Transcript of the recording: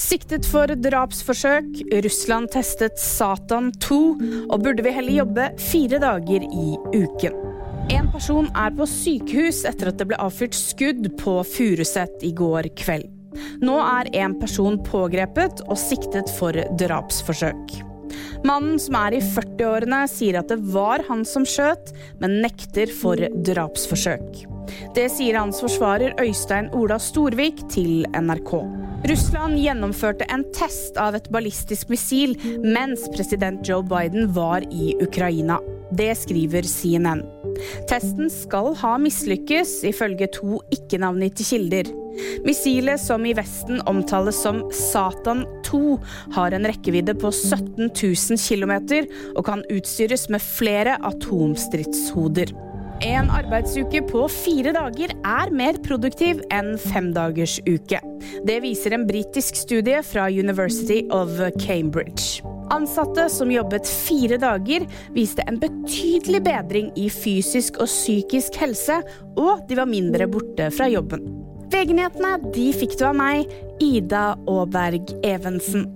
Siktet for drapsforsøk, Russland testet Satan 2, og burde vi heller jobbe fire dager i uken. En person er på sykehus etter at det ble avfyrt skudd på Furuset i går kveld. Nå er en person pågrepet og siktet for drapsforsøk. Mannen som er i 40-årene sier at det var han som skjøt, men nekter for drapsforsøk. Det sier hans forsvarer Øystein Ola Storvik til NRK. Russland gjennomførte en test av et ballistisk missil mens president Joe Biden var i Ukraina. Det skriver CNN. Testen skal ha mislykkes, ifølge to ikke-navngitte kilder. Missilet, som i Vesten omtales som Satan 2, har en rekkevidde på 17 000 km og kan utstyres med flere atomstridshoder. En arbeidsuke på fire dager er mer produktiv enn femdagersuke. Det viser en britisk studie fra University of Cambridge. Ansatte som jobbet fire dager, viste en betydelig bedring i fysisk og psykisk helse, og de var mindre borte fra jobben. VG-nyhetene fikk du av meg, Ida Aaberg Evensen.